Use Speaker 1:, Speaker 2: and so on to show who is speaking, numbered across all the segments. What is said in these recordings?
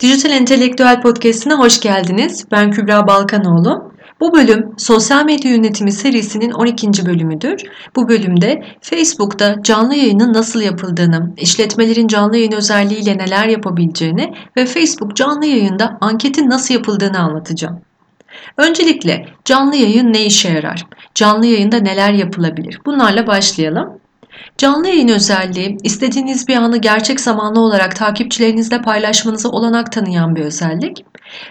Speaker 1: Dijital Entelektüel Podcast'ine hoş geldiniz. Ben Kübra Balkanoğlu. Bu bölüm Sosyal Medya Yönetimi serisinin 12. bölümüdür. Bu bölümde Facebook'ta canlı yayının nasıl yapıldığını, işletmelerin canlı yayın özelliğiyle neler yapabileceğini ve Facebook canlı yayında anketin nasıl yapıldığını anlatacağım. Öncelikle canlı yayın ne işe yarar? Canlı yayında neler yapılabilir? Bunlarla başlayalım. Canlı yayın özelliği, istediğiniz bir anı gerçek zamanlı olarak takipçilerinizle paylaşmanıza olanak tanıyan bir özellik.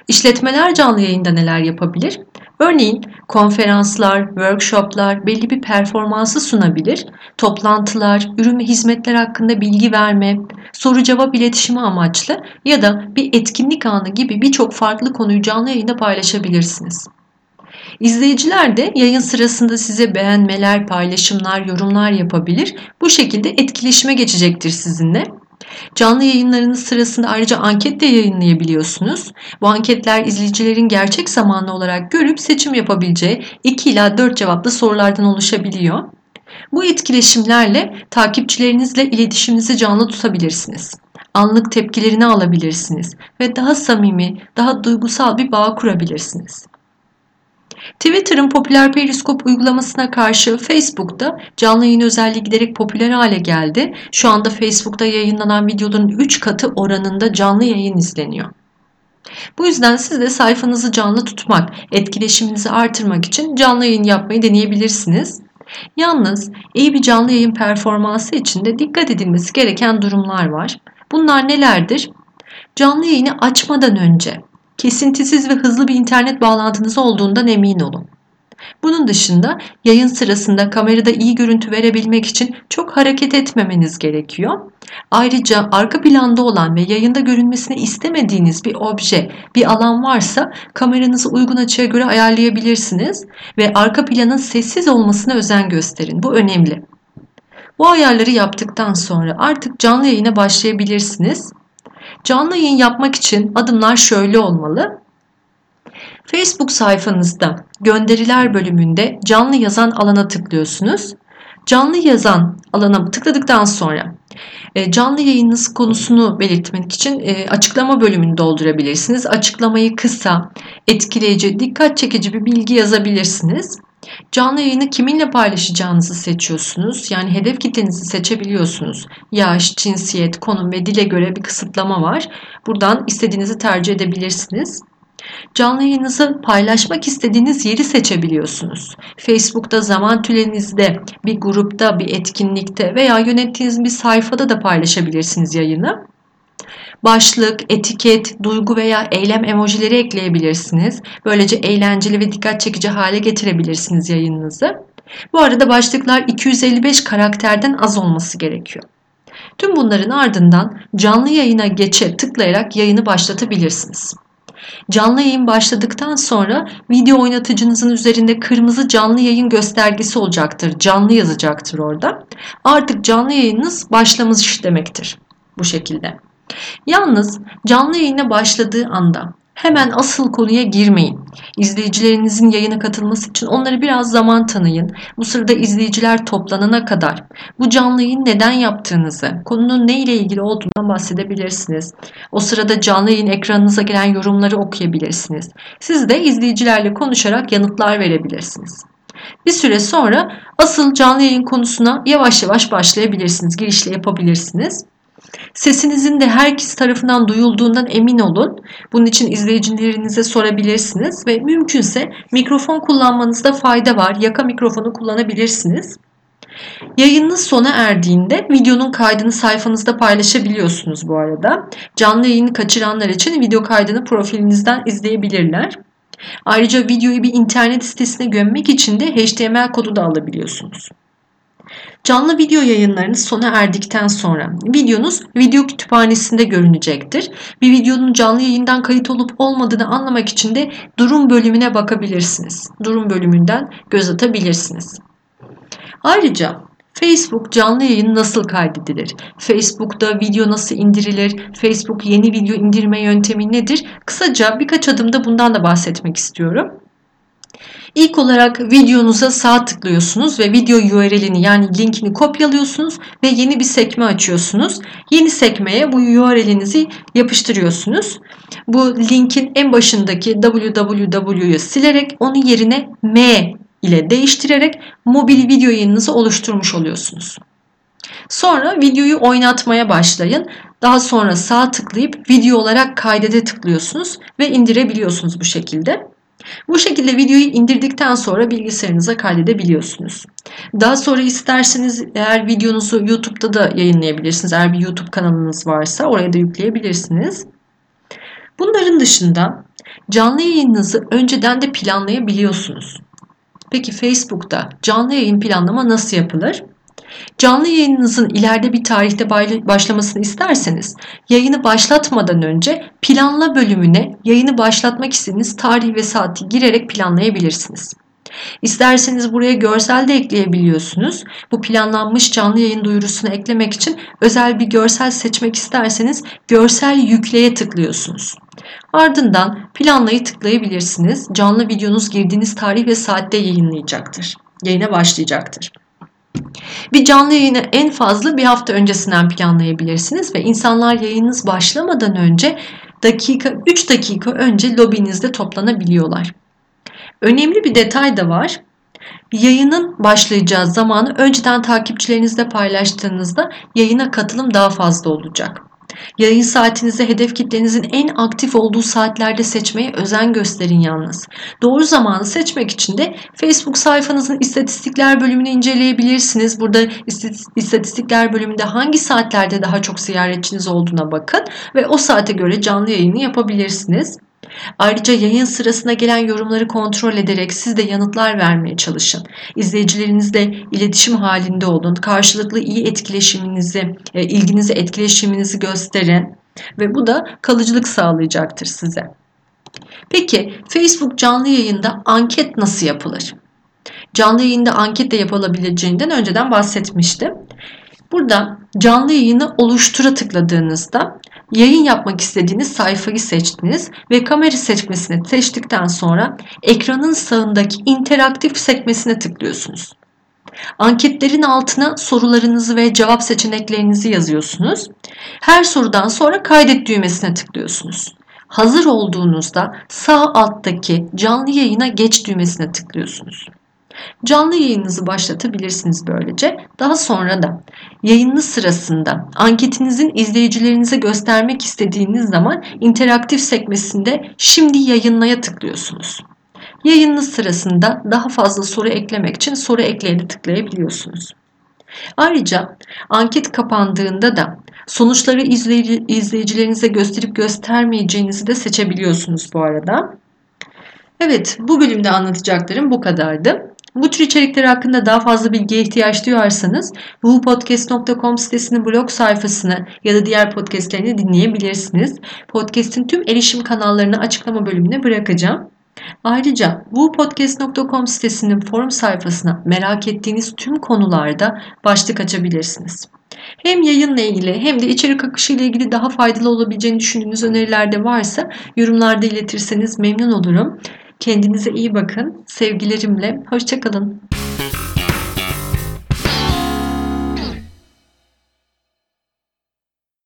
Speaker 1: İşletmeler canlı yayında neler yapabilir? Örneğin konferanslar, workshoplar belli bir performansı sunabilir, toplantılar, ürün ve hizmetler hakkında bilgi verme, soru cevap iletişimi amaçlı ya da bir etkinlik anı gibi birçok farklı konuyu canlı yayında paylaşabilirsiniz. İzleyiciler de yayın sırasında size beğenmeler, paylaşımlar, yorumlar yapabilir. Bu şekilde etkileşime geçecektir sizinle. Canlı yayınlarınız sırasında ayrıca anket de yayınlayabiliyorsunuz. Bu anketler izleyicilerin gerçek zamanlı olarak görüp seçim yapabileceği 2 ila 4 cevaplı sorulardan oluşabiliyor. Bu etkileşimlerle takipçilerinizle iletişiminizi canlı tutabilirsiniz. Anlık tepkilerini alabilirsiniz ve daha samimi, daha duygusal bir bağ kurabilirsiniz. Twitter'ın popüler periskop uygulamasına karşı Facebook'ta canlı yayın özelliği giderek popüler hale geldi. Şu anda Facebook'ta yayınlanan videoların 3 katı oranında canlı yayın izleniyor. Bu yüzden siz de sayfanızı canlı tutmak, etkileşiminizi artırmak için canlı yayın yapmayı deneyebilirsiniz. Yalnız iyi bir canlı yayın performansı için de dikkat edilmesi gereken durumlar var. Bunlar nelerdir? Canlı yayını açmadan önce kesintisiz ve hızlı bir internet bağlantınız olduğundan emin olun. Bunun dışında yayın sırasında kamerada iyi görüntü verebilmek için çok hareket etmemeniz gerekiyor. Ayrıca arka planda olan ve yayında görünmesini istemediğiniz bir obje, bir alan varsa kameranızı uygun açıya göre ayarlayabilirsiniz ve arka planın sessiz olmasına özen gösterin. Bu önemli. Bu ayarları yaptıktan sonra artık canlı yayına başlayabilirsiniz. Canlı yayın yapmak için adımlar şöyle olmalı. Facebook sayfanızda gönderiler bölümünde canlı yazan alana tıklıyorsunuz. Canlı yazan alana tıkladıktan sonra e, canlı yayınınız konusunu belirtmek için e, açıklama bölümünü doldurabilirsiniz. Açıklamayı kısa, etkileyici, dikkat çekici bir bilgi yazabilirsiniz. Canlı yayını kiminle paylaşacağınızı seçiyorsunuz. Yani hedef kitlenizi seçebiliyorsunuz. Yaş, cinsiyet, konum ve dile göre bir kısıtlama var. Buradan istediğinizi tercih edebilirsiniz. Canlı yayınınızı paylaşmak istediğiniz yeri seçebiliyorsunuz. Facebook'ta zaman tülenizde, bir grupta, bir etkinlikte veya yönettiğiniz bir sayfada da paylaşabilirsiniz yayını. Başlık, etiket, duygu veya eylem emojileri ekleyebilirsiniz. Böylece eğlenceli ve dikkat çekici hale getirebilirsiniz yayınınızı. Bu arada başlıklar 255 karakterden az olması gerekiyor. Tüm bunların ardından canlı yayına geçe tıklayarak yayını başlatabilirsiniz. Canlı yayın başladıktan sonra video oynatıcınızın üzerinde kırmızı canlı yayın göstergesi olacaktır. Canlı yazacaktır orada. Artık canlı yayınınız başlamış demektir. Bu şekilde. Yalnız canlı yayına başladığı anda hemen asıl konuya girmeyin. İzleyicilerinizin yayına katılması için onları biraz zaman tanıyın. Bu sırada izleyiciler toplanana kadar bu canlı yayın neden yaptığınızı, konunun ne ile ilgili olduğundan bahsedebilirsiniz. O sırada canlı yayın ekranınıza gelen yorumları okuyabilirsiniz. Siz de izleyicilerle konuşarak yanıtlar verebilirsiniz. Bir süre sonra asıl canlı yayın konusuna yavaş yavaş başlayabilirsiniz, girişle yapabilirsiniz. Sesinizin de herkes tarafından duyulduğundan emin olun. Bunun için izleyicilerinize sorabilirsiniz ve mümkünse mikrofon kullanmanızda fayda var. Yaka mikrofonu kullanabilirsiniz. Yayınınız sona erdiğinde videonun kaydını sayfanızda paylaşabiliyorsunuz bu arada. Canlı yayını kaçıranlar için video kaydını profilinizden izleyebilirler. Ayrıca videoyu bir internet sitesine gömmek için de HTML kodu da alabiliyorsunuz. Canlı video yayınlarınız sona erdikten sonra videonuz video kütüphanesinde görünecektir. Bir videonun canlı yayından kayıt olup olmadığını anlamak için de durum bölümüne bakabilirsiniz. Durum bölümünden göz atabilirsiniz. Ayrıca Facebook canlı yayın nasıl kaydedilir? Facebook'ta video nasıl indirilir? Facebook yeni video indirme yöntemi nedir? Kısaca birkaç adımda bundan da bahsetmek istiyorum. İlk olarak videonuza sağ tıklıyorsunuz ve video URL'ini yani linkini kopyalıyorsunuz ve yeni bir sekme açıyorsunuz. Yeni sekmeye bu URL'inizi yapıştırıyorsunuz. Bu linkin en başındaki www'yu silerek onun yerine m ile değiştirerek mobil video yayınınızı oluşturmuş oluyorsunuz. Sonra videoyu oynatmaya başlayın. Daha sonra sağ tıklayıp video olarak kaydede tıklıyorsunuz ve indirebiliyorsunuz bu şekilde. Bu şekilde videoyu indirdikten sonra bilgisayarınıza kaydedebiliyorsunuz. Daha sonra isterseniz eğer videonuzu YouTube'da da yayınlayabilirsiniz. Eğer bir YouTube kanalınız varsa oraya da yükleyebilirsiniz. Bunların dışında canlı yayınınızı önceden de planlayabiliyorsunuz. Peki Facebook'ta canlı yayın planlama nasıl yapılır? Canlı yayınınızın ileride bir tarihte başlamasını isterseniz yayını başlatmadan önce planla bölümüne yayını başlatmak istediğiniz tarih ve saati girerek planlayabilirsiniz. İsterseniz buraya görsel de ekleyebiliyorsunuz. Bu planlanmış canlı yayın duyurusunu eklemek için özel bir görsel seçmek isterseniz görsel yükleye tıklıyorsunuz. Ardından planlayı tıklayabilirsiniz. Canlı videonuz girdiğiniz tarih ve saatte yayınlayacaktır. Yayına başlayacaktır. Bir canlı yayını en fazla bir hafta öncesinden planlayabilirsiniz ve insanlar yayınınız başlamadan önce dakika 3 dakika önce lobinizde toplanabiliyorlar. Önemli bir detay da var. Yayının başlayacağı zamanı önceden takipçilerinizle paylaştığınızda yayına katılım daha fazla olacak. Yayın saatinizi hedef kitlenizin en aktif olduğu saatlerde seçmeye özen gösterin yalnız. Doğru zamanı seçmek için de Facebook sayfanızın istatistikler bölümünü inceleyebilirsiniz. Burada istatistikler bölümünde hangi saatlerde daha çok ziyaretçiniz olduğuna bakın ve o saate göre canlı yayını yapabilirsiniz. Ayrıca yayın sırasına gelen yorumları kontrol ederek siz de yanıtlar vermeye çalışın. İzleyicilerinizle iletişim halinde olun. Karşılıklı iyi etkileşiminizi, e, ilginizi, etkileşiminizi gösterin ve bu da kalıcılık sağlayacaktır size. Peki Facebook canlı yayında anket nasıl yapılır? Canlı yayında anket de yapılabileceğinden önceden bahsetmiştim. Burada canlı yayını oluştura tıkladığınızda yayın yapmak istediğiniz sayfayı seçtiniz ve kamera seçmesini seçtikten sonra ekranın sağındaki interaktif sekmesine tıklıyorsunuz. Anketlerin altına sorularınızı ve cevap seçeneklerinizi yazıyorsunuz. Her sorudan sonra kaydet düğmesine tıklıyorsunuz. Hazır olduğunuzda sağ alttaki canlı yayına geç düğmesine tıklıyorsunuz. Canlı yayınınızı başlatabilirsiniz böylece. Daha sonra da yayını sırasında anketinizin izleyicilerinize göstermek istediğiniz zaman interaktif sekmesinde şimdi yayınlaya tıklıyorsunuz. Yayınınız sırasında daha fazla soru eklemek için soru ekleyeni tıklayabiliyorsunuz. Ayrıca anket kapandığında da sonuçları izleyici, izleyicilerinize gösterip göstermeyeceğinizi de seçebiliyorsunuz bu arada. Evet bu bölümde anlatacaklarım bu kadardı. Bu tür içerikler hakkında daha fazla bilgiye ihtiyaç duyarsanız wupodcast.com sitesinin blog sayfasını ya da diğer podcastlerini dinleyebilirsiniz. Podcast'in tüm erişim kanallarını açıklama bölümüne bırakacağım. Ayrıca wupodcast.com sitesinin forum sayfasına merak ettiğiniz tüm konularda başlık açabilirsiniz. Hem yayınla ilgili hem de içerik akışı ile ilgili daha faydalı olabileceğini düşündüğünüz öneriler de varsa yorumlarda iletirseniz memnun olurum. Kendinize iyi bakın. Sevgilerimle. Hoşçakalın.